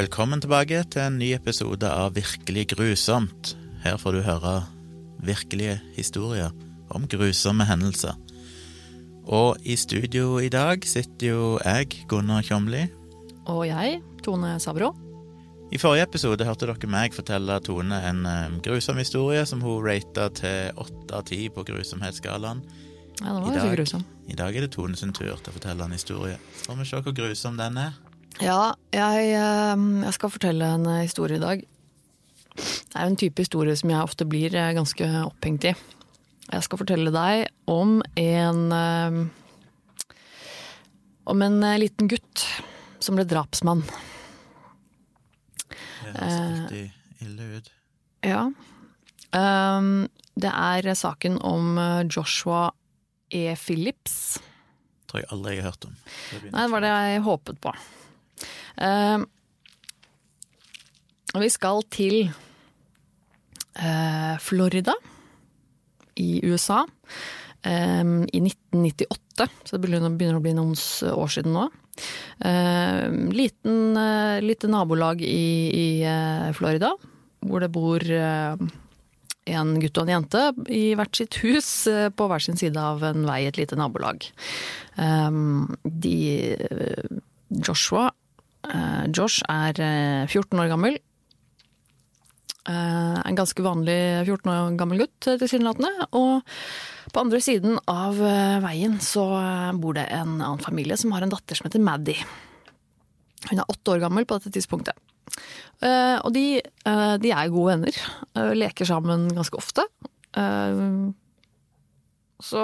Velkommen tilbake til en ny episode av Virkelig grusomt. Her får du høre virkelige historier om grusomme hendelser. Og i studio i dag sitter jo jeg, Gunnar Kjomli. Og jeg, Tone Sabro. I forrige episode hørte dere meg fortelle Tone en um, grusom historie som hun rata til åtte av ti på grusomhetsskalaen. Ja, det I dag- grusom. I dag er det Tone sin tur til å fortelle en historie. Så får vi se hvor grusom den er. Ja, jeg, eh, jeg skal fortelle en eh, historie i dag. Det er jo en type historie som jeg ofte blir eh, ganske opphengt i. Jeg skal fortelle deg om en eh, Om en eh, liten gutt som ble drapsmann. Det høres alltid ille ut. Ja. Um, det er saken om Joshua E. Phillips. Tror jeg aldri jeg har hørt om. Det Nei, det var det jeg håpet på. Og vi skal til uh, Florida i USA um, i 1998, så det begynner å bli noen år siden nå. Uh, liten, uh, lite nabolag i, i uh, Florida, hvor det bor en gutt og en jente i hvert sitt hus på hver sin side av en vei i et lite nabolag. De Joshua Josh er eh, 14 år gammel. Eh, en ganske vanlig 14 år gammel gutt, eh, tilsynelatende. Og på andre siden av eh, veien så eh, bor det en annen familie som har en datter som heter Maddie. Hun er åtte år gammel på dette tidspunktet. Eh, og de, eh, de er gode venner. eh, leker sammen ganske ofte. Eh, så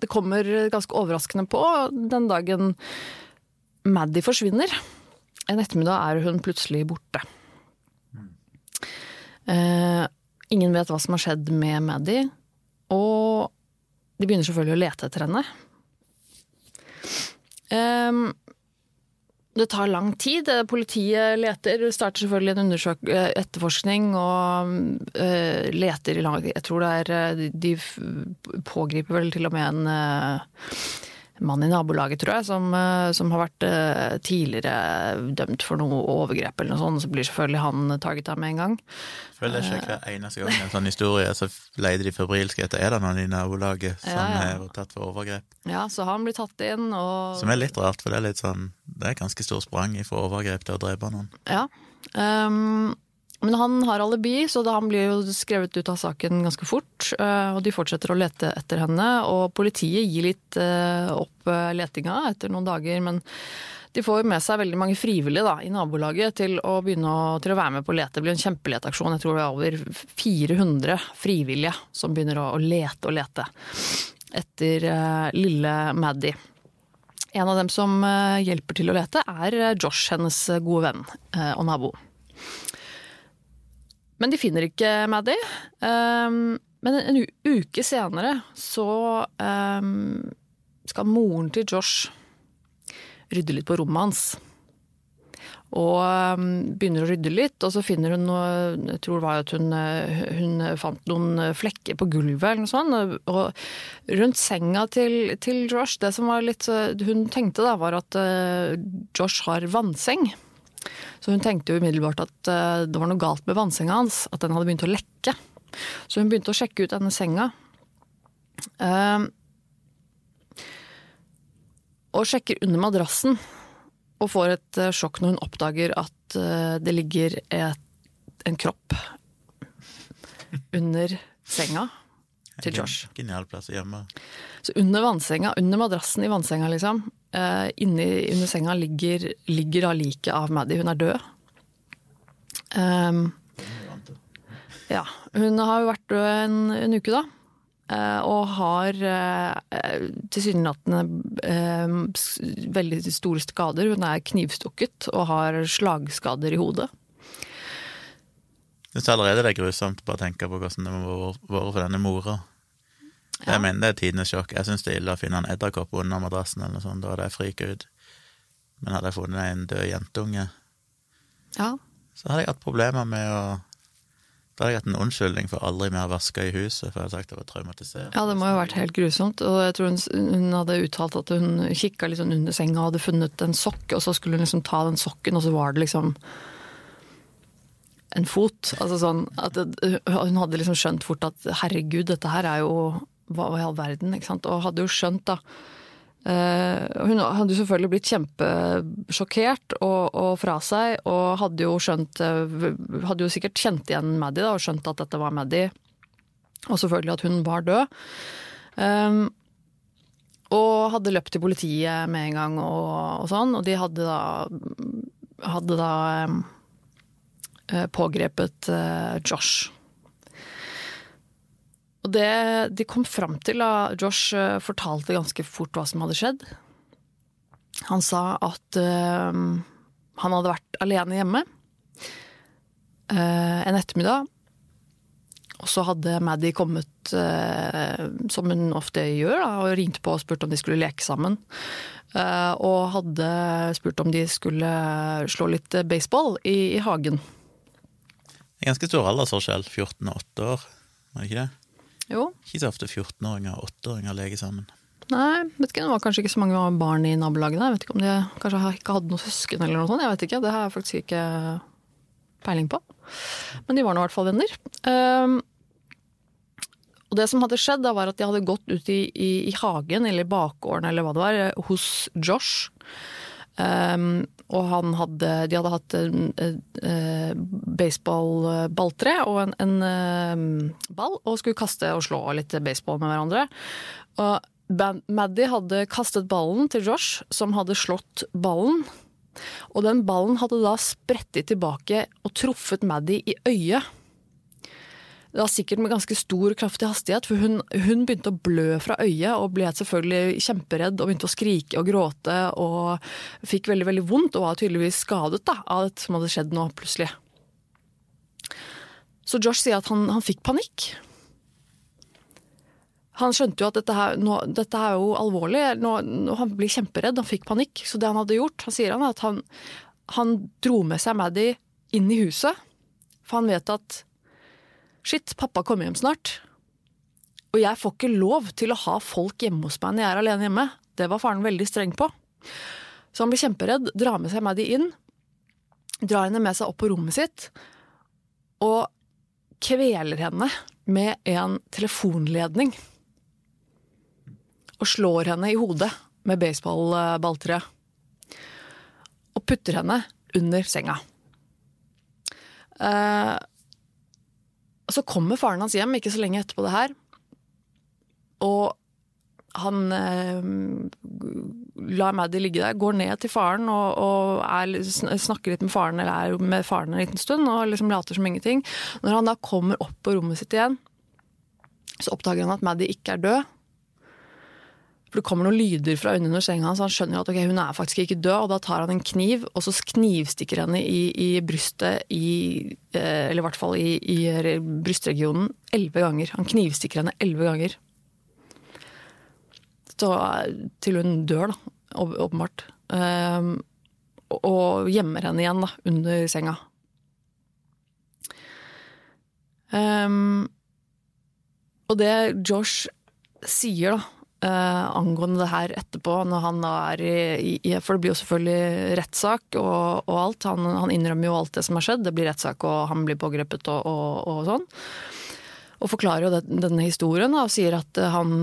det kommer ganske overraskende på den dagen Maddie forsvinner. En ettermiddag er hun plutselig borte. Eh, ingen vet hva som har skjedd med Maddy, og de begynner selvfølgelig å lete etter henne. Eh, det tar lang tid. Politiet leter, starter selvfølgelig en eh, etterforskning og eh, leter i lang Jeg tror det er eh, De pågriper vel til og med en eh, mann i nabolaget, tror jeg, som, eh, som har vært eh, tidligere dømt for noe overgrep eller noe sånt. Så blir selvfølgelig han taget av med en gang. Føler jeg ikke hver eneste gang en sånn historie, så leter de febrilsk etter er det noen i nabolaget som Ja, ja. er tatt for overgrep. Ja, så han blir tatt inn, og Som er litt rart, for det er litt sånn Det er ganske stor sprang fra overgrep til å drepe noen. Ja. Ehm, men han har alibi, så han blir jo skrevet ut av saken ganske fort. eh, og de fortsetter å lete etter henne, og politiet gir litt eh, opp eh, letinga etter noen dager. Men de får jo med seg veldig mange frivillige da, i nabolaget til å begynne å, til å være med på å lete. Det blir en kjempeleteaksjon. Jeg tror det er over 400 frivillige som begynner å, lete og lete etter lille Maddy. En av dem som hjelper til å lete, er Josh, hennes gode venn og nabo. Men de finner ikke Maddy. Um, men en uke senere så um, skal moren til Josh rydde litt på rommet hans. Og um, begynner å rydde litt, og så finner hun noe Jeg tror det var at hun, eh, hun fant noen flekker på gulvet eller noe sånt. Og rundt senga til, til Josh, det som var litt eh, Hun tenkte da, var at uh, Josh har vannseng. Så hun tenkte jo umiddelbart at eh, det var noe galt med vannsenga hans. At den hadde begynt å lekke. Så hun begynte å sjekke ut denne senga. Uh, og sjekker under madrassen. Og får et eh, sjokk når hun oppdager at det ligger et, en kropp under senga til Josh. Genial plass å gjemme. Så under vannsenga, under madrassen i vannsenga, liksom, eh, inni under senga ligger, ligger da liket av Maddie. Hun er død. Um, ja. Hun har jo vært død en, en uke, da. Uh, og har uh, tilsynelatende eh, veldig store skader. Hun er knivstukket og har slagskader i hodet. Jeg syns allerede det er grusomt bare å tenke på hvordan det må være for denne mora. Jeg mener det er tidenes sjokk. Jeg syns det er ille å finne en edderkopp under madrassen eller noe sånt. Da hadde jeg frika ut. Men hadde jeg funnet en død jentunge, Ja. så hadde jeg hatt problemer med å Da hadde jeg hatt en unnskyldning for aldri mer vaske i huset, for jeg hadde sagt det var traumatiserende. Ja, det må jo ha vært helt grusomt. Og jeg tror hun, hun hadde uttalt at hun kikka litt sånn under senga og hadde funnet en sokk, og så skulle hun liksom ta den sokken, og så var det liksom en fot. Altså sånn at Hun hadde liksom skjønt fort at herregud, dette her er jo hva i all verden, ikke sant. Og hadde jo skjønt, da. Eh, hun hadde jo selvfølgelig blitt kjempesjokkert og, og fra seg, og hadde jo skjønt eh, Hadde jo sikkert kjent igjen Maddie da, og skjønt at dette var Maddie. Og selvfølgelig at hun var død. Um, og hadde løpt til politiet med en gang og, og sånn, og de hadde da Hadde da um, pågrepet uh, Josh. Og det de kom fram til da Josh uh, fortalte ganske fort hva som hadde skjedd. Han sa at uh, han hadde vært alene hjemme en ettermiddag. Og så hadde Maddie kommet, som hun ofte gjør, da, og ringte på og spurte om de skulle leke sammen. og hadde spurt om de skulle slå litt baseball i, i hagen. Er ganske stor aldersforskjell. 14 og 8 år, var det ikke det? Jo. Ikke så ofte 14-åringer og 8-åringer leker sammen. Nei, vet ikke, det var kanskje ikke så mange barn i nabolaget der. Jeg vet ikke om de kanskje ikke hadde noen søsken eller noe sånt. Jeg vet ikke, Det har jeg faktisk ikke peiling på. Men de var nå i hvert fall venner. Um, og det som hadde skjedd, da var at de hadde gått ut i, i, i hagen, eller i bakgården eller hva det var, hos Josh. Um, og hadde, de hadde hatt en, en baseballballtre og en, en, ball, og skulle kaste og slå litt baseball med hverandre. Og Maddy hadde kastet ballen til Josh, som hadde slått ballen. Og den ballen hadde da sprettet tilbake og truffet Maddy i øyet. Var sikkert med ganske stor kraftig hastighet, for hun, hun, begynte å blø fra øyet og ble selvfølgelig kjemperedd og begynte å skrike og gråte og fikk veldig veldig vondt og var tydeligvis skadet da, av det som hadde skjedd nå plutselig. Så Josh sier at han, han fikk panikk. Han skjønte jo at dette, her, nå, dette er jo alvorlig. Nå, nå, han blir kjemperedd, han fikk panikk. Så det han hadde gjort, han sier han at han, han dro med seg Maddie inn i huset. For han vet at Shit, pappa kommer hjem snart. Og jeg får ikke lov til å ha folk hjemme hos meg når jeg er alene hjemme. Det var faren veldig streng på. Så han blir kjemperedd, drar med seg Maddie inn, drar henne med seg opp på rommet sitt og kveler henne med en telefonledning. Og slår henne i hodet med baseballballtre. Og putter henne under senga. Uh, så kommer faren hans hjem ikke så lenge etterpå det her. Og han eh, lar Maddie ligge der, går ned til faren og, og er, snakker litt med faren eller er med faren en liten stund og liksom later som ingenting. Når han da kommer opp på rommet sitt igjen, så oppdager han at Maddie ikke er død. For det kommer noen lyder fra under senga hans, han skjønner at okay, hun er faktisk ikke død. Og da tar han en kniv, og så knivstikker henne i, i brystet i eh, Eller i hvert fall i, i brystregionen elleve ganger. Han knivstikker henne elleve ganger. Så, til hun dør, da, åpenbart. Um, og gjemmer henne igjen da, under senga. Um, og det Josh sier, da, Uh, angående det her etterpå, når han da er i, i For det blir jo selvfølgelig rettssak og, og, alt. Han, han, innrømmer jo alt det som har skjedd. Det blir rettssak, og han blir pågrepet og, og, og sånn. Og forklarer jo det, denne historien og sier at han,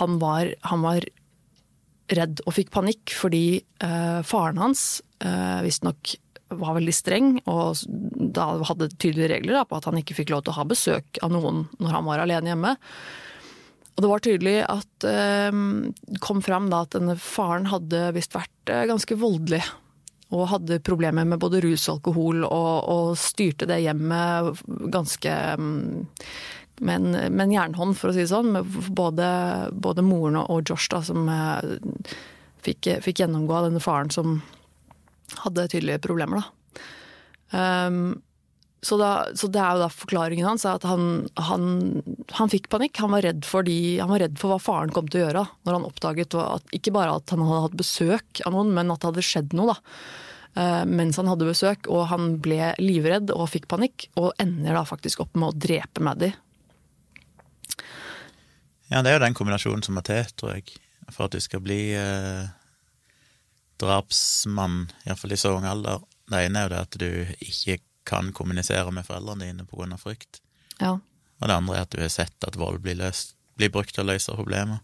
han, var, han, var, redd og fikk panikk fordi uh, faren hans uh, visstnok var veldig streng og da hadde tydelige regler da, på at han ikke fikk lov til å ha besøk av noen når han var alene hjemme. Og det var tydelig at eh, kom fram da at denne faren hadde visst vært eh, ganske voldelig. Og hadde problemer med både rus og alkohol, og, og styrte det hjemmet ganske um, med, en, med en, jernhånd, for å si det sånn. Med både, både moren og Josh, da, som eh, fikk, fikk, gjennomgå av denne faren som hadde tydelige problemer, da. Um, så, da, så, det er jo da forklaringen hans at han, han, han, fikk panikk. Han var, fordi, han var, redd for hva faren kom til å gjøre når han oppdaget at ikke bare at han hadde hatt besøk av noen, men at det hadde skjedd noe. da. eh, mens han hadde besøk, og han ble livredd og fikk panikk, og ender da faktisk opp med å drepe Maddy. Ja, det er jo den kombinasjonen som må til, tror jeg, for at du skal bli eh, drapsmann, iallfall i så ung alder. Det ene er jo det at du ikke kan kommunisere med foreldrene dine pga. frykt. Ja. Og det andre er at du har sett at vold blir, løst, blir brukt til å løse problemer.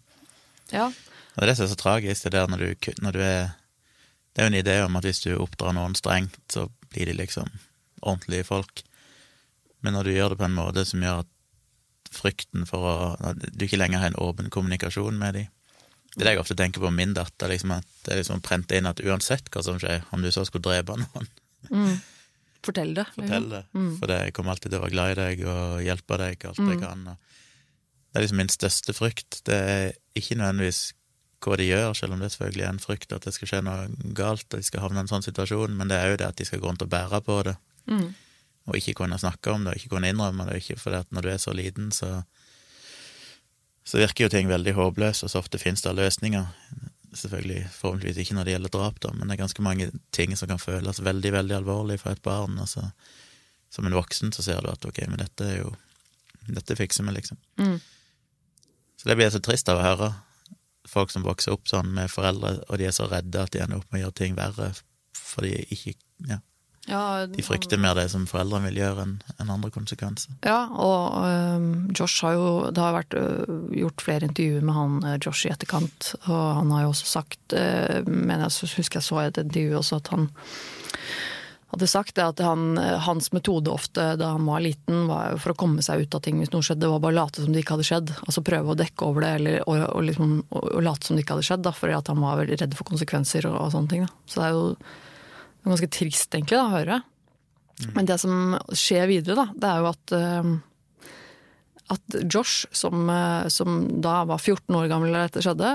ja. Og det er det som er så tragisk, det der når du, når du er Det er jo en idé om at hvis du oppdrar noen strengt, så blir de liksom ordentlige folk. Men når du gjør det på en måte som gjør at frykten for å At du ikke lenger har en åpen kommunikasjon med dem Det er det jeg ofte tenker på min datter, liksom at det er liksom prent inn at uansett hva som skjer, om du så skulle drepe noen, Mm. Fortell det. liksom. fortell det. For det, jeg kommer alltid til å være glad i deg og hjelpe deg alt jeg kan. Det er liksom min største frykt. Det er ikke nødvendigvis hva de gjør, selv om det selvfølgelig er en frykt at det skal skje noe galt, at de skal havne i en sånn situasjon, men det er jo det at de skal gå rundt og bære på det, Mm. og ikke kunne snakke om det, og ikke kunne innrømme det, ikke fordi at når du er så liten, så så virker jo ting veldig håpløse, og så ofte finnes det løsninger. Selvfølgelig forhåpentligvis ikke når det gjelder drap, da, men det er ganske mange ting som kan føles veldig, veldig alvorlig for et barn, Altså, som en voksen så ser du at ok, men dette er jo Dette fikser vi, liksom. Mm. Så det blir så trist av å høre folk som vokser opp sånn med foreldre, og de er så redde at de ender opp med å gjøre ting verre fordi ikke Ja, Ja, de frykter mer det som foreldrene vil gjøre, enn andre konsekvenser. Ja, og øhm, Josh har jo Det har vært øh, gjort flere intervjuer med han øh, Josh i etterkant, og han har jo også sagt øh, Men jeg husker jeg så et intervju også at han hadde sagt at han, øh, hans metode ofte da han var liten, var for å komme seg ut av ting hvis noe skjedde, var bare å late som det ikke hadde skjedd. Altså prøve å dekke over det, eller og, og liksom, og, og late som det ikke hadde skjedd, da, fordi at han var veldig redd for konsekvenser og, og sånne ting. Da. Så det er jo ganske trist, egentlig, da, å høre. Men det som skjer videre, da, det er jo at uh, at Josh, som, uh, som da var 14 år gammel da dette skjedde,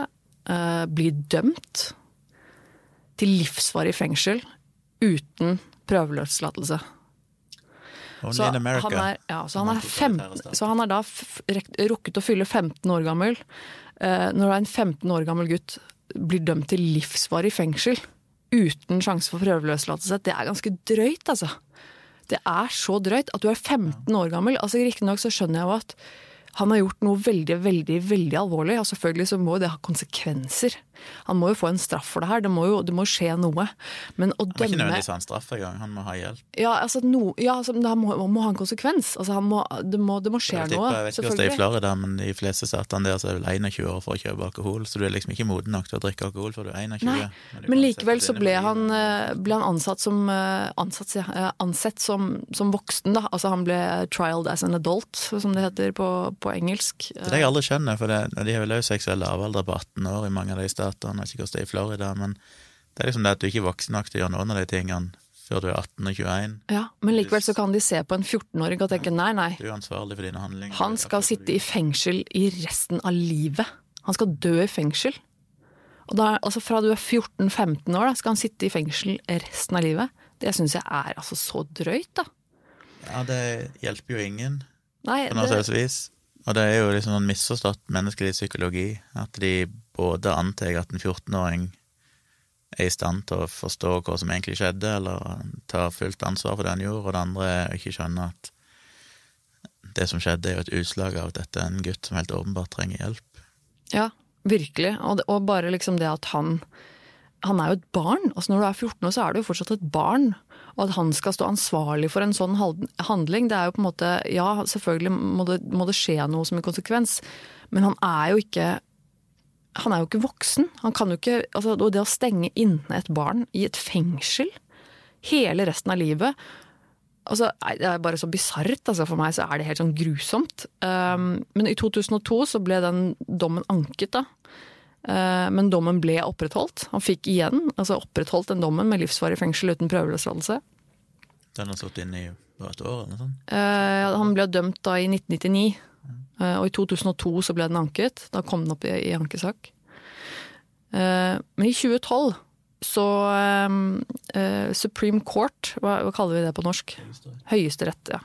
uh, blir dømt til livsvarig fengsel uten prøveløslatelse. Så han er, ja, så han er, Amerika, 15, militære så han er da rukket å fylle 15 år gammel. Når en 15 år gammel gutt blir dømt til livsvarig fengsel uten sjanse for prøveløslatelse, det er ganske drøyt, altså. Det er så drøyt at du er 15 år gammel. altså Riktignok så skjønner jeg jo at han har gjort noe veldig, veldig veldig alvorlig, og selvfølgelig så må det ha konsekvenser. Han må jo få en straff for det her, det må jo det må skje noe. Men å Han må ikke dømme nødvendigvis ha en straff engang, han må ha hjelp. ja, altså, no, ja, altså, det må, må ha en konsekvens. Altså, han må, det, må, det må skje Jeg, noe. jeg vet ikke hvordan det er i Florida, men i fleste statene der så er vel 21 år for å kjøpe alkohol, så du er liksom ikke moden nok til å drikke alkohol før du er 21. Nei, Men men likevel så ble han, eh, ble han ansatt som, eh, ansatt, eh, ansett som, som voksen. Da. Altså, han ble trialed as an adult, som det heter på, på engelsk. Det er det jeg aldri skjønner, for det, de har vel òg seksuell lavalder på 18 år i mange av de statene, jeg vet ikke hvordan det er i Florida, men det er liksom det at du ikke er voksen nok til å gjøre noen av de tingene før du er 18 og 21. Ja, men likevel så kan de se på en 14-åring og tenke nei, nei. Du er ansvarlig for dine handlinger. Han skal sitte i fengsel i resten av livet. Han skal dø i fengsel. Og da, altså Fra du er 14-15 år, da, skal han sitte i fengsel resten av livet. Det syns jeg er altså så drøyt, da. Ja, det hjelper jo ingen Nei, på noe det, slags vis. Og det er jo liksom sånn misforstått menneskelig psykologi, at de både antar at en 14-åring er i stand til å forstå hva som egentlig skjedde, eller tar fullt ansvar for det han gjorde, og det andre er å ikke skjønne at det som skjedde, er jo et utslag av at dette er en gutt som helt åpenbart trenger hjelp. ja, virkelig. Og, det, og bare liksom det at han Han er jo et barn. Altså Når du er 14 år, så er du jo fortsatt et barn. Og at han skal stå ansvarlig for en sånn handling, det er jo på en måte Ja, selvfølgelig må det, må det skje noe som en konsekvens, men han er jo ikke han er jo ikke voksen. Han kan jo ikke, altså, og det å stenge inne et barn i et fengsel hele resten av livet altså, Det er bare så bisart. Altså, for meg så er det helt sånn grusomt. Um, men i 2002 så ble den dommen anket, da. Uh, men dommen ble opprettholdt. Han fikk igjen altså opprettholdt den dommen med livsvarig fengsel uten prøveløslatelse. Den har stått inne i bare et år, eller noe sånt. Uh, han ble dømt da i 1999, uh, og i 2002 så ble den anket. Da kom den opp i, i ankesak. Uh, men i 2012 så um, uh, Supreme Court, hva, hva kaller vi det på norsk? Høyesterett, ja.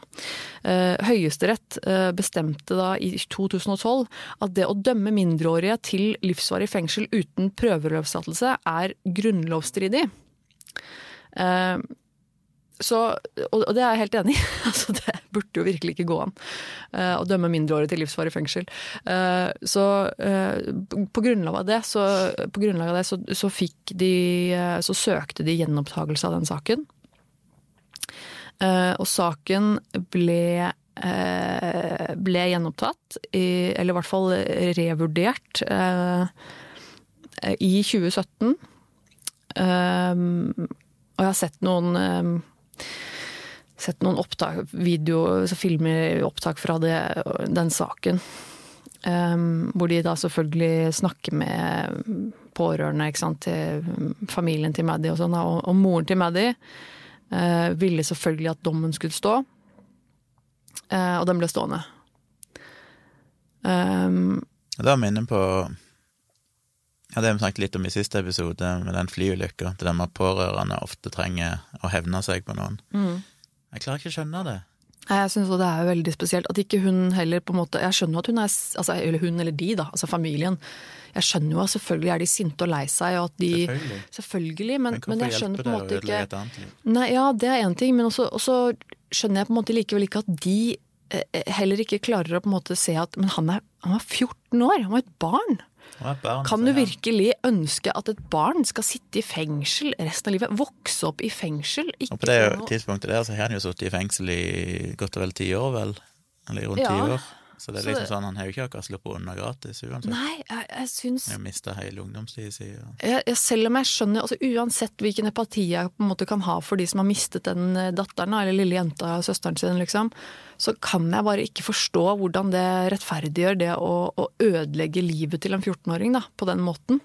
Uh, Høyesterett uh, bestemte da i 2012 at det å dømme mindreårige til livsvarig fengsel uten prøveløslatelse er grunnlovsstridig. Så, og, det er jeg helt enig i. Altså, det burde jo virkelig ikke gå an uh, å dømme mindreårige til livsvarig fengsel. Uh, så uh, på grunnlag av det, så, grunnlag av det så, så, fikk de Så søkte de gjenopptakelse av den saken. Og saken ble ble gjenopptatt, i, eller i hvert fall revurdert, i 2017. og jeg har sett noen sett noen opptak, video, filmer, opptak fra det, den saken. Um, hvor de da selvfølgelig snakker med pårørende sant, til familien til Maddy og sånn. Og, og, moren til Maddy uh, ville selvfølgelig at dommen skulle stå. Uh, og den ble stående. Um, da minner jeg på ja, Det har vi snakket litt om i siste episode, med den flyulykka. Det der med at pårørende ofte trenger å hevne seg på noen. Mm. Jeg klarer ikke å skjønne det. Jeg syns det er veldig spesielt at ikke hun heller på en måte Jeg skjønner at hun er altså, Eller hun eller de, da. Altså familien. Jeg skjønner jo at selvfølgelig er de sinte og lei seg, og at de Selvfølgelig. selvfølgelig men, men, men jeg skjønner på en måte ikke? Nei, Ja, det er én ting, men også, også, skjønner jeg på en måte likevel ikke at de eh, heller ikke klarer å på en måte se at Men han, er, han var 14 år! Han var et barn! Kan du virkelig ønske at et barn skal sitte i fengsel resten av livet? Vokse opp i fengsel? og på det tidspunktet der så har han jo sittet i fengsel i godt og vel ti år, vel? Eller rundt ti ja. år. Så det er liksom sånn, han har jo ikke akkurat sluppet unna gratis uansett. Nei, jeg, jeg syns har mista hele ungdomstida si. Ja. selv om jeg skjønner, altså Uansett hvilken empati jeg på en måte kan ha for de som har mistet den eh, datteren, eller lille jenta, og søsteren sin, liksom, så kan jeg bare ikke forstå hvordan det rettferdiggjør det å, å ødelegge livet til en 14-åring da, på den måten.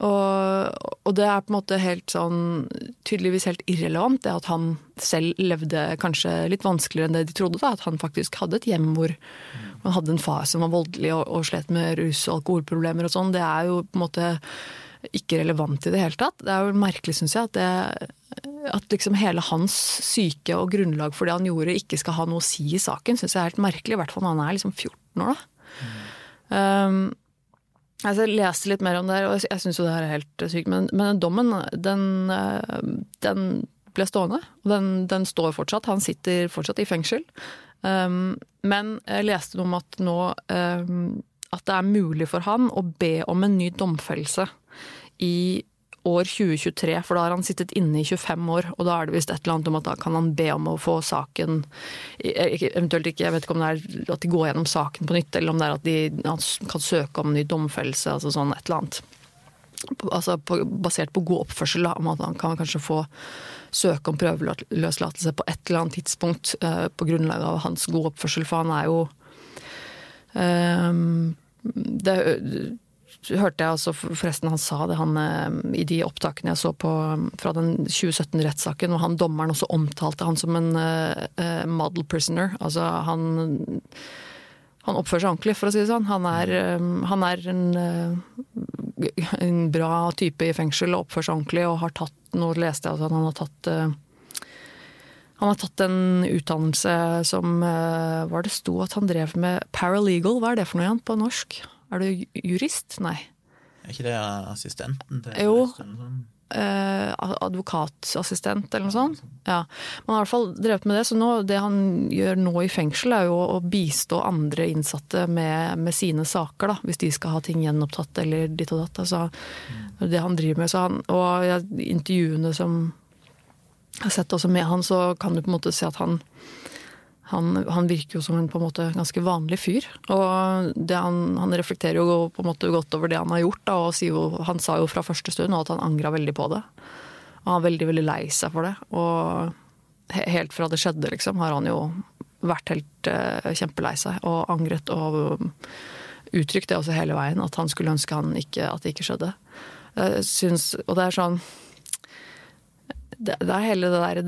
Og, og, det er på en måte helt sånn tydeligvis helt irrelevant, det at han selv levde kanskje litt vanskeligere enn det de trodde. Da. At han faktisk hadde et hjem hvor han hadde en far som var voldelig og, og slet med rus og alkoholproblemer og sånn. Det er jo på en måte ikke relevant i det hele tatt. Det er jo merkelig, syns jeg, at, det, at liksom hele hans syke og grunnlag for det han gjorde, ikke skal ha noe å si i saken, syns jeg er helt merkelig. I hvert fall når han er liksom 14 år, da. Mm. Um, Altså, jeg leste litt mer om det og jeg syns jo det her er helt sykt. Men, men dommen, den, eh, den, ble stående. Og den, den, står fortsatt. Han sitter fortsatt i fengsel. Um, men jeg leste noe om at nå um, At det er mulig for han å be om en ny domfellelse i år 2023, for da har han sittet inne i 25 år. Og da er det visst et eller annet om at da kan han be om å få saken Eventuelt ikke, jeg vet ikke om det er at de går gjennom saken på nytt, eller om det er at de kan søke om ny domfellelse, altså sånn et eller annet. Altså på, basert på god oppførsel, da, om at han kan kanskje få søke om prøveløslatelse på et eller annet tidspunkt uh, på grunnlag av hans gode oppførsel, for han er jo um, det, hørte jeg også, forresten han sa det han, eh, i de opptakene jeg så på fra den 2017-rettssaken, og han dommeren også omtalte han som en uh, model prisoner. Altså han han oppfører seg ordentlig, for å si det sånn. Han er, han er en, en, bra type i fengsel og oppfører seg ordentlig og har tatt Nå leste jeg at han har tatt han har tatt en utdannelse som Hva det sto at han drev med paralegal? Hva er det for noe igjen på norsk? Er du jurist? Nei. Er ikke det assistenten til Jo. Eh, advokatassistent eller noe sånt. Ja. Man har i hvert fall drevet med det. Så nå, det han gjør nå i fengsel, er jo å bistå andre innsatte med, med sine saker, da, hvis de skal ha ting gjenopptatt eller ditt og datt. Altså, mm. Det han driver med. Så han, og intervjuene som jeg har sett også med han, så kan du på en måte se at han han, han, virker jo som en på en måte ganske vanlig fyr. Og han, han, reflekterer jo på en måte godt over det han har gjort. Da, og jo, han sa jo fra første stund at han angra veldig på det. Og han er veldig veldig lei seg for det. Og helt fra det skjedde, liksom, har han jo vært helt eh, kjempelei seg og angret. Og uttrykt det også hele veien, at han skulle ønske han ikke, at det ikke skjedde. Jeg synes, og det er sånn det, det er hele det derre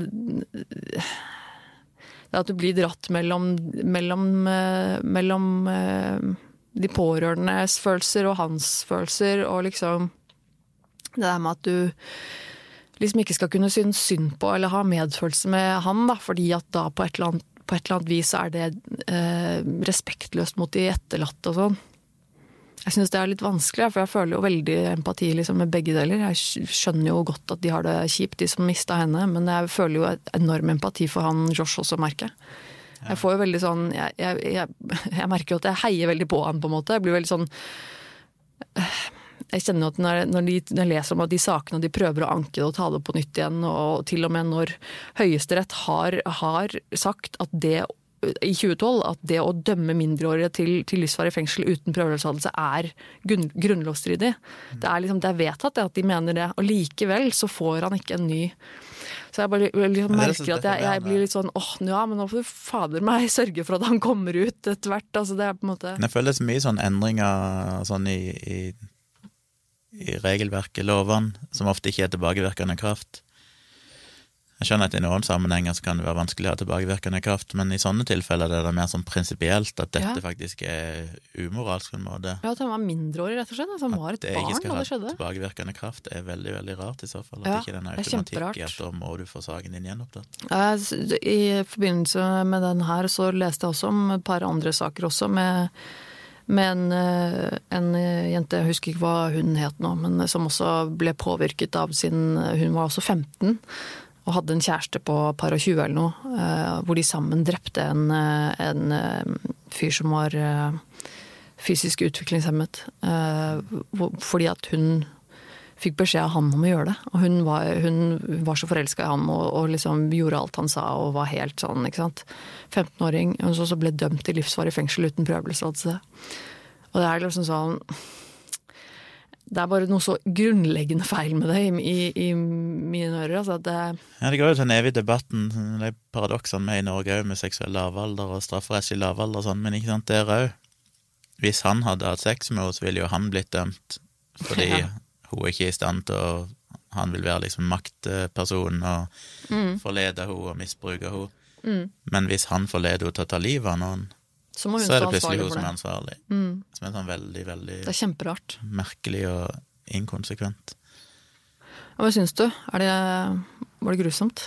at du blir dratt mellom, mellom, eh, mellom eh, de pårørendes følelser og hans følelser, og liksom Det der med at du liksom ikke skal kunne synes synd på eller ha medfølelse med han, da, fordi at da på et eller annet, et eller annet vis er det eh, respektløst mot de etterlatte og sånn. Jeg syns det er litt vanskelig, for jeg føler jo veldig empati liksom, med begge deler. Jeg skjønner jo godt at de har det kjipt, de som mista henne, men jeg føler jo enorm empati for han Josh også, merker jeg. Jeg får jo veldig sånn jeg, jeg, jeg, jeg merker jo at jeg heier veldig på han, på en måte. Jeg blir veldig sånn jeg kjenner jo at når, når, de, når, jeg leser om at de sakene de prøver å anke det og ta det på nytt igjen, og til og med når Høyesterett har, har sagt at det i 2012 at det å dømme mindreårige til, til livsvarig fengsel uten prøveløslatelse er grunn, grunnlovsstridig. Det er, liksom, det er vedtatt at de mener det, og likevel så får han ikke en ny så jeg bare liksom merker at jeg, jeg, blir litt sånn åh, ja, men nå får du fader meg sørge for at han kommer ut etter hvert. Altså, det er på en måte Jeg føler det er så mye sånn endringer sånn i, i i regelverket, lovene, som ofte ikke er tilbakevirkende kraft. Jeg skjønner at i noen sammenhenger så kan det være vanskelig å ha tilbakevirkende kraft, men i sånne tilfeller er det mer sånn prinsipielt at dette ja. faktisk er umoralsk på en måte. Ja, at han var mindreårig, rett og slett. Altså, han var et barn da det skjedde. At det ikke skal ha tilbakevirkende kraft, er veldig, veldig rart i så fall. At ja, ikke den automatikk i at da må du få saken din gjenopptatt. I forbindelse med den her så leste jeg også om et par andre saker også, med med en, eh, en, jente, jeg husker ikke hva hun het nå, men som også ble påvirket av sin Hun var også 15 og hadde en kjæreste på par og 20 eller noe, eh, hvor de sammen drepte en, eh, en fyr som var fysisk utviklingshemmet. Fordi at hun fikk beskjed av han om å gjøre det. Og hun var, hun var så forelska i han og, og, liksom gjorde alt han sa og var helt sånn, ikke sant. 15-åring. Hun så ble dømt til livsvarig fengsel uten prøveløslatelse. Og det er liksom sånn det er bare noe så grunnleggende feil med det i, i, i mine ører. Altså det ja, det går jo til den evige debatten, de paradoksene med i Norge òg, med seksuell lavalder og strafferettslig lavalder og sånn, men ikke sant, der òg. Hvis han hadde hatt sex med henne, så ville jo han blitt dømt fordi ja hun er ikke i stand til å Han vil være liksom maktpersonen og mm. forlede henne og misbruke henne. Mm. Men hvis han forleder henne til å ta livet av noen, så, så er det plutselig hun som er ansvarlig. Mm. Som er sånn veldig, veldig Det er kjemperart. merkelig og inkonsekvent. Hva syns du? Det, var det grusomt?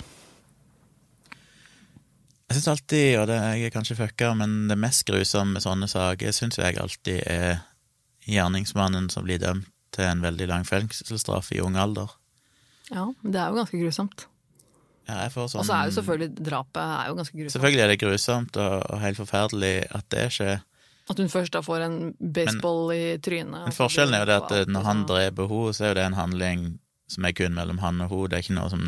Jeg syns alltid, og det, er jeg kanskje fucka, men det mest grusomme med sånne saker syns jeg alltid er gjerningsmannen som blir dømt til en veldig lang fengselsstraff i ung alder. Ja, det er jo ganske grusomt. Ja, sånn... Og så er jo selvfølgelig drapet er jo ganske grusomt. Selvfølgelig er det grusomt og, og helt forferdelig at det skjer. At hun først da får en baseball men, i trynet. Men forskjellen er jo det at når han dreper henne, så er jo det en handling som er kun mellom han og henne. Det er ikke noe som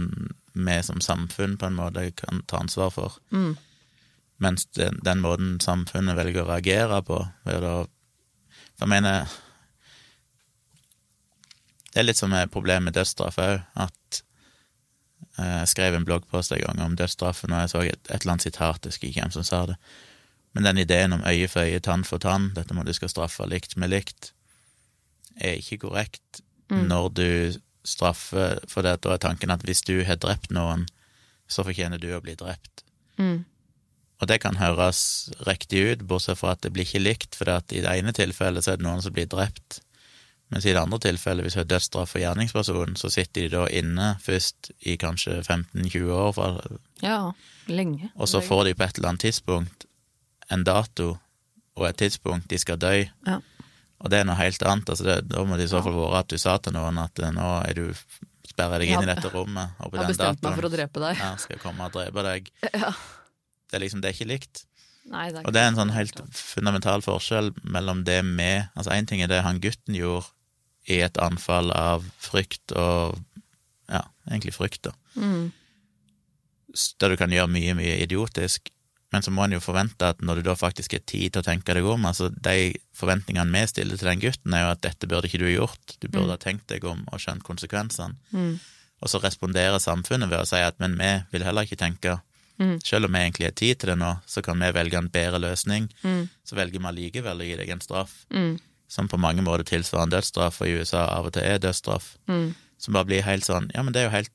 vi som samfunn på en måte kan ta ansvar for. Mm. Mens den, den, måten samfunnet velger å reagere på, ved å For jeg mener det er litt som er problemet med dødsstraff òg, at jeg skrev en bloggpost en gang om dødsstraffen, og jeg så et, et eller annet sitat, jeg husker ikke hvem som sa det, men den ideen om øye for øye, tann for tann, dette må du skal straffe likt med likt, er ikke korrekt mm. når du straffer, for det, da er tanken at hvis du har drept noen, så fortjener du å bli drept. Mm. Og det kan høres riktig ut, bortsett fra at det blir ikke likt, for i det ene tilfellet så er det noen som blir drept, mens i det andre tilfellet, hvis det er dødsstraff for gjerningspersonen, så sitter de da inne først i kanskje 15-20 år. For, ja, lenge. Og så får de på et eller annet tidspunkt en dato og et tidspunkt de skal dø. Ja. Og det er noe helt annet. altså det, Da må det i så fall være at du sa til noen at eh, nå er du sperrer deg inn i dette rommet, og på den datoen meg for å drepe deg. Ja, skal jeg komme og drepe deg. Ja. Det er liksom, det er ikke likt. Nei, det er og det er en sånn helt fundamental forskjell mellom det med Altså, én ting er det han gutten gjorde i et anfall av frykt og ja, egentlig frykt, da. Mm. Der du kan gjøre mye, mye idiotisk, men så må en jo forvente at når du da faktisk har tid til å tenke deg om altså De forventningene vi stiller til den gutten, er jo at dette burde ikke du gjort, du burde mm. ha tenkt deg om og skjønt konsekvensene. Mm. Og så responderer samfunnet ved å si at men vi vil heller ikke tenke. Mm. Selv om vi egentlig har tid til det nå, så kan vi velge en bedre løsning. Mm. Så velger vi allikevel å gi deg en straff. Mm som på mange måter tilsvarer en dødsstraff, og i USA av og til er dødsstraff, mm. som bare blir helt sånn Ja, men det er jo helt,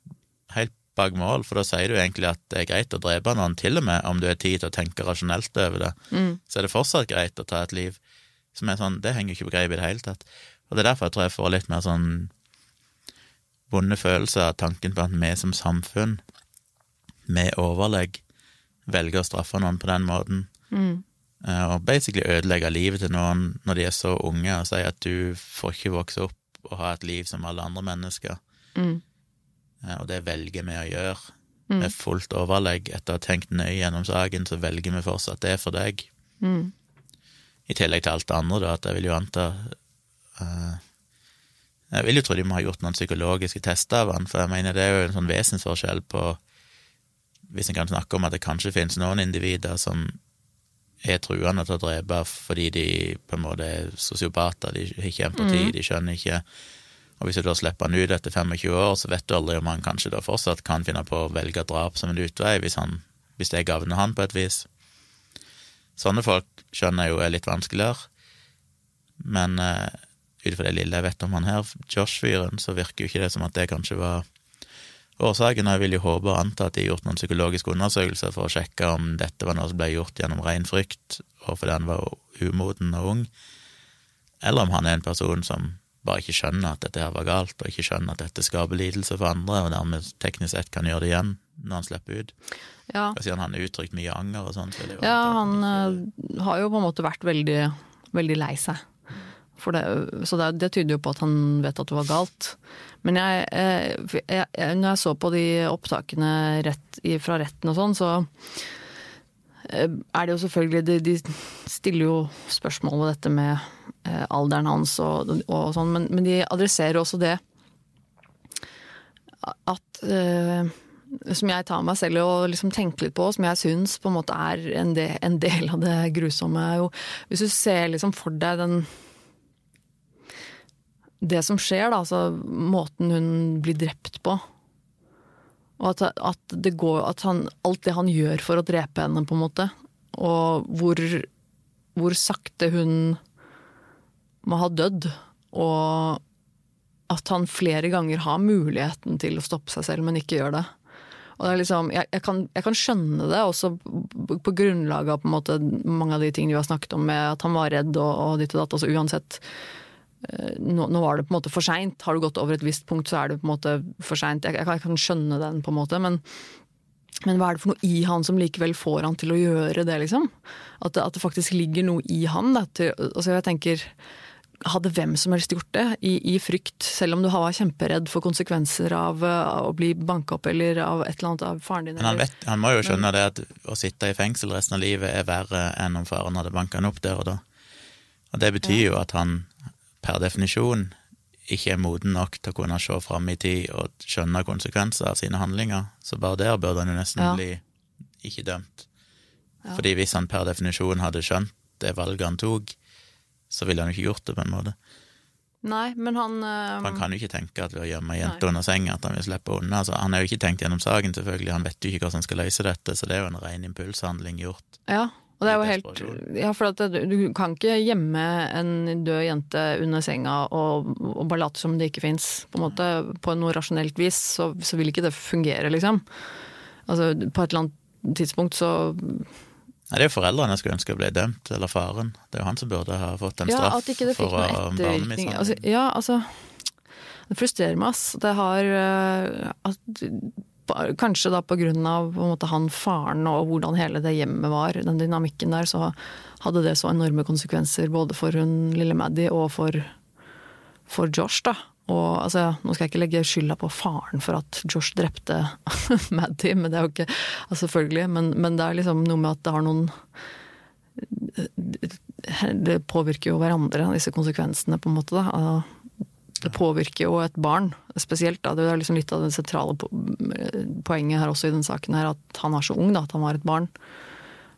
helt bak mål, for da sier du egentlig at det er greit å drepe noen, til og med om du har tid til å tenke rasjonelt over det, mm. så er det fortsatt greit å ta et liv. Som er sånn Det henger ikke på greip i det hele tatt. Og det er derfor jeg tror jeg får litt mer sånn vonde følelser av tanken på at vi som samfunn, med overlegg, velger å straffe noen på den måten. Mm. Eh, og basically ødelegge livet til noen når de er så unge, og si at du får ikke vokse opp og ha et liv som alle andre mennesker. Mm. Eh, Og det velger vi å gjøre. Mm. Med fullt overlegg etter å ha tenkt nøye gjennom saken, så velger vi fortsatt det for deg. Mm. I tillegg til alt det andre, da, at jeg vil jo anta uh, Jeg vil jo tro de må ha gjort noen psykologiske tester av han, for jeg mener det er jo en sånn vesensforskjell på Hvis en kan snakke om at det kanskje finnes noen individer som er truende til å drepe fordi de på en måte er sosiopater, de har ikke empati, de skjønner ikke. Og hvis du da slipper han ut etter 25 år, så vet du aldri om han kanskje da fortsatt kan finne på å velge drap som en utvei, hvis, han, hvis det gagner han på et vis. Sånne folk skjønner jeg jo er litt vanskeligere, men uh, ut fra det lille jeg vet om han her, Josh-fyren, så virker jo ikke det som at det kanskje var årsaken. Og jeg vil jo håpe og anta at de har gjort noen psykologiske undersøkelser for å sjekke om dette var noe som ble gjort gjennom ren frykt, og fordi han var umoden og ung, eller om han er en person som bare ikke skjønner at dette her var galt, og ikke skjønner at dette skaper lidelse for andre, og dermed teknisk sett kan gjøre det igjen når han slipper ut. Ja. Og siden han har uttrykt mye anger og sånn, så ja, anta han ikke- eh, har jo på en måte vært veldig, veldig lei seg. Det, så det, det tyder jo på at han vet at det var galt. Men jeg, eh, jeg, jeg, når jeg så på de opptakene rett, fra retten og sånn, så eh, er det jo selvfølgelig De, de stiller jo spørsmål ved dette med eh, alderen hans og, og sånn, men, men de adresserer også det at eh, som jeg tar meg selv i å liksom tenke litt på, som jeg syns en måte er en del av det grusomme. er Jo, hvis du ser liksom for deg den Det som skjer, da, altså måten hun blir drept på. Og at, at går At han, alt det han gjør for å drepe henne, på en måte. Og hvor, hvor sakte hun må ha dødd. Og at han flere ganger har muligheten til å stoppe seg selv, men ikke gjør det. Og det er liksom, jeg, jeg, kan, jeg kan skjønne det, også på, grunnlag av på måte, mange av de tingene vi har snakket om, med at han var redd og, og ditt og datt. Altså, uansett, nå, nå var det på en måte for seint. Har du gått over et visst punkt, så er det på en måte for seint. Jeg, jeg, kan- jeg kan skjønne den, på en måte, men, men hva er det for noe i han som likevel får han til å gjøre det, liksom? At at det faktisk ligger noe i han. Da, til, altså jeg tenker, hadde hvem som helst gjort det, i, i frykt, selv om du var kjemperedd for konsekvenser av, av å bli banka opp eller av et eller annet av faren din. Men han, vet, han må jo skjønne det at å sitte i fengsel resten av livet er verre enn om faren hadde banka han opp der og da. Og det betyr jo at han per definisjon ikke er moden nok til å kunne se fram i tid og skjønne konsekvenser av sine handlinger. Så bare der burde han jo nesten Ja. bli ikke dømt. Fordi hvis han per definisjon hadde skjønt det valget han tok, så ville han jo ikke gjort det, på en måte. Nei, men han, uh, han kan jo ikke tenke at ved å gjemme jenta under senga, at han vil slippe unna. Altså, han har jo ikke tenkt gjennom saken, selvfølgelig. Han vet jo ikke hvordan han skal løse dette, så det er jo en ren impulshandling gjort. Ja, og det er jo helt. Ja, for at du kan ikke gjemme en død jente under senga og, og bare late som det ikke fins. På en måte, på noe rasjonelt vis så, så vil ikke det fungere, liksom. Altså, på et eller annet tidspunkt så Nei, det er jo foreldrene jeg skulle ønske ble dømt, eller faren. Det er jo han som burde ha fått en Ja, straff at ikke det fikk for barnemishandling. Altså, ja, altså Det frustrerer meg, ass. Det har eh, at, Kanskje da på grunn av han faren og hvordan hele det hjemmet var, den dynamikken der, så hadde det så enorme konsekvenser både for hun lille Maddy og for, for Josh, da. Og altså, Nå skal jeg ikke legge skylda på faren for at Josh drepte Maddy, men det er jo ikke altså, Selvfølgelig, men, men det er liksom noe med at det har noen Det påvirker jo hverandre, disse konsekvensene, på en måte. da. Det påvirker jo et barn spesielt. Da. Det er liksom litt av det sentrale poenget her også i den saken her, at han er så ung, da, at han var et barn.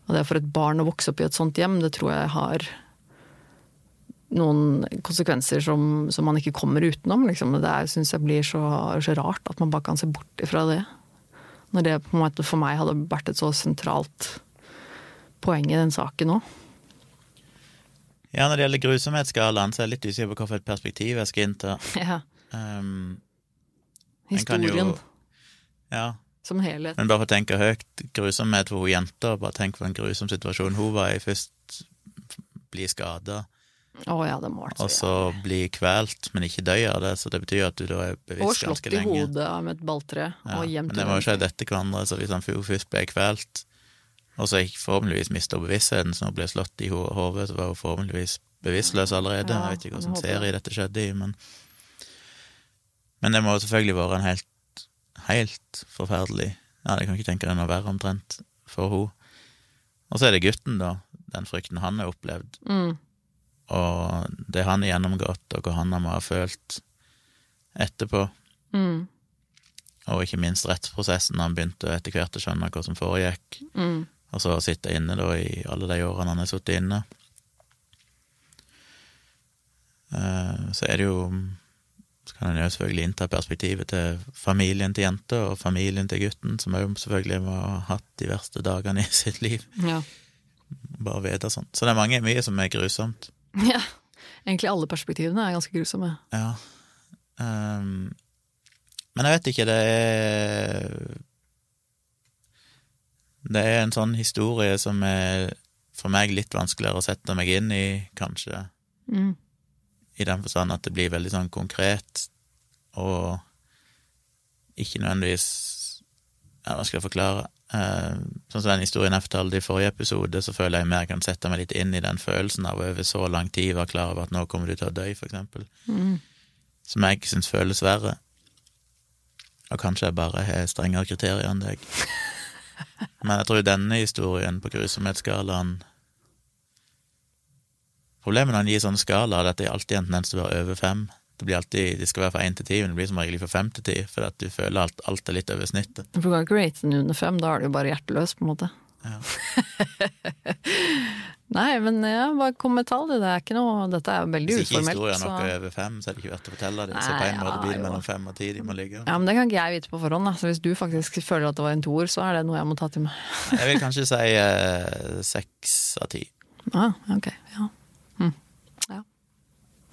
Og det for et barn å vokse opp i et sånt hjem, det tror jeg har noen konsekvenser som, som man ikke kommer utenom. Liksom. Det syns jeg blir så, så rart at man bare kan se bort ifra det. Når det på en måte for meg hadde vært et så sentralt poeng i den saken òg. Ja, når det gjelder grusomhetsskalaen, så er jeg litt usikker på hvilket perspektiv jeg skal inn til. Ja. Um, Historien. jo- ja, som helhet. men bare for å tenke høyt, grusomhet for hun jenta, bare tenk på en grusom situasjon hun var i. Først bli skada, Å ja, og så ja. bli kvelt, men ikke dø av det. Så det betyr at du da er bevisst ganske lenge. Og slått i hodet med et balltre Ja, og gjemt men det var jo ikke etter hverandre, så hvis han først ble kvelt, Og så jeg forhåpentligvis mista bevisstheten, så hun ble slått i ho- hodet, så var hun forhåpentligvis bevisstløs allerede. Jeg vet ikke hvordan hvilken serie dette skjedde i, men Men det må jo selvfølgelig være en helt, helt forferdelig Ja, jeg kan ikke tenke deg noe verre omtrent for henne. Og så er det gutten, da. Den frykten han har opplevd, Mm. og det han har gjennomgått, og hva han må ha følt etterpå. Mm. Og ikke minst rettsprosessen. Han begynte etter hvert å skjønne hva som foregikk. Mm. Og så sitte inne da i alle de årene han har sittet inne. Eh, Så er det jo Så kan en jo selvfølgelig innta perspektivet til familien til jenta og familien til gutten, som òg selvfølgelig må ha hatt de verste dagene i sitt liv. Ja. Bare vite sånn. Så det er mange, mye som er grusomt. ja. Egentlig alle perspektivene er ganske grusomme. Ja. Um, men jeg vet ikke, det er Det er en sånn historie som er for meg litt vanskeligere å sette meg inn i, kanskje, Mm. i den forstand at det blir veldig sånn konkret, og ikke nødvendigvis Ja, hva skal jeg forklare? Eh, sånn som den historien jeg fortalte i forrige episode, så føler jeg mer jeg kan sette meg litt inn i den følelsen av over så lang tid være klar over at nå kommer du til å dø, for eksempel Mm. som jeg syns føles verre. Og kanskje jeg bare har strengere kriterier enn deg. Men jeg tror denne historien på grusomhetsskalaen Problemet når en gir sånn skala, er at det alltid en tendens til å være over fem. Det, blir alltid, det skal være fra én til ti, men det blir som regel fra fem til ti, fordi at du føler alt, alt er litt over snittet. Du kan ikke rate den under fem, da er du jo bare hjerteløs, på en måte. Ja. Nei, men ja, bare kom med tall, det er ikke noe Dette er veldig Hvis ikke uformelt. historien Så... er over fem, så er det ikke verdt å fortelle det. Så på en måte ja, blir det mellom fem og ti de må ligge. Ja, men det kan ikke jeg vite på forhånd, da. Så hvis du faktisk føler at det var en toer, så er det noe jeg må ta til meg. Jeg vil kanskje si eh, seks av ti. Ah, ok, ja. Hm. Ja.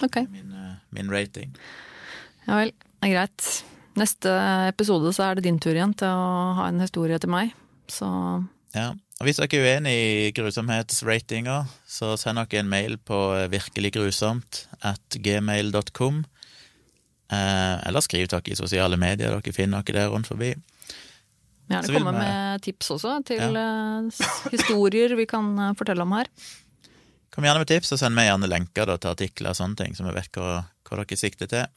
Ok, Min, eh, min rating. ja vel. Det er greit. Neste episode så er det din tur igjen til å ha en historie til meg. Så Ja. Og hvis dere er uenig i grusomhetsratinga, så send dere en mail på virkeliggrusomt at gmail.com. Eh, eller skriv dere i sosiale medier, dere finner dere der rundt forbi. gjerne komme vi- med tips også til ja. historier vi kan eh, fortelle om her. Kom gjerne med tips, og send meg gjerne lenker da, til artikler og sånne ting, så vi vet hva, hva dere sikter til.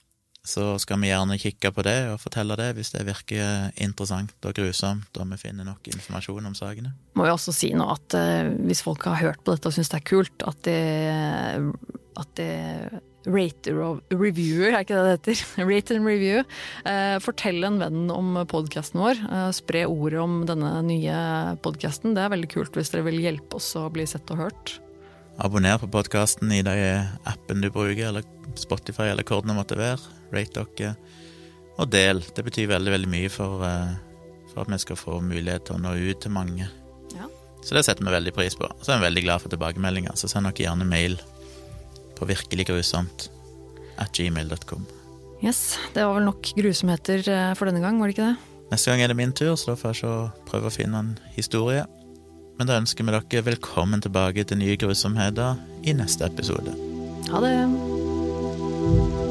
Så skal vi gjerne kikke på det og fortelle det hvis det virker interessant og grusomt, og vi finner nok informasjon om sakene. Må jo også si nå at uh, hvis folk har hørt på dette og syns det er kult, at det, at det rater og reviewer, er ikke det det heter? Rate and review. Eh, fortell en venn om podkasten vår. Eh, spre ordet om denne nye podkasten. Det er veldig kult hvis dere vil hjelpe oss å bli sett og hørt. Abonner på podkasten i de appen du bruker, eller Spotify, eller hvor det måtte være. Rate dere. Og del. Det betyr veldig, veldig mye for, eh, for at vi skal få mulighet til å nå ut til mange. Ja. Så det setter vi veldig pris på. Så er vi veldig glad for tilbakemeldinger. Så send dere gjerne mail på virkeliggrusomt at gmail.com. Yes, Det var vel nok grusomheter eh, for denne gang, var det ikke det? Neste gang er det min tur, så da får jeg prøve å finne en historie. Men da ønsker vi dere velkommen tilbake til nye grusomheter i neste episode. Ha det!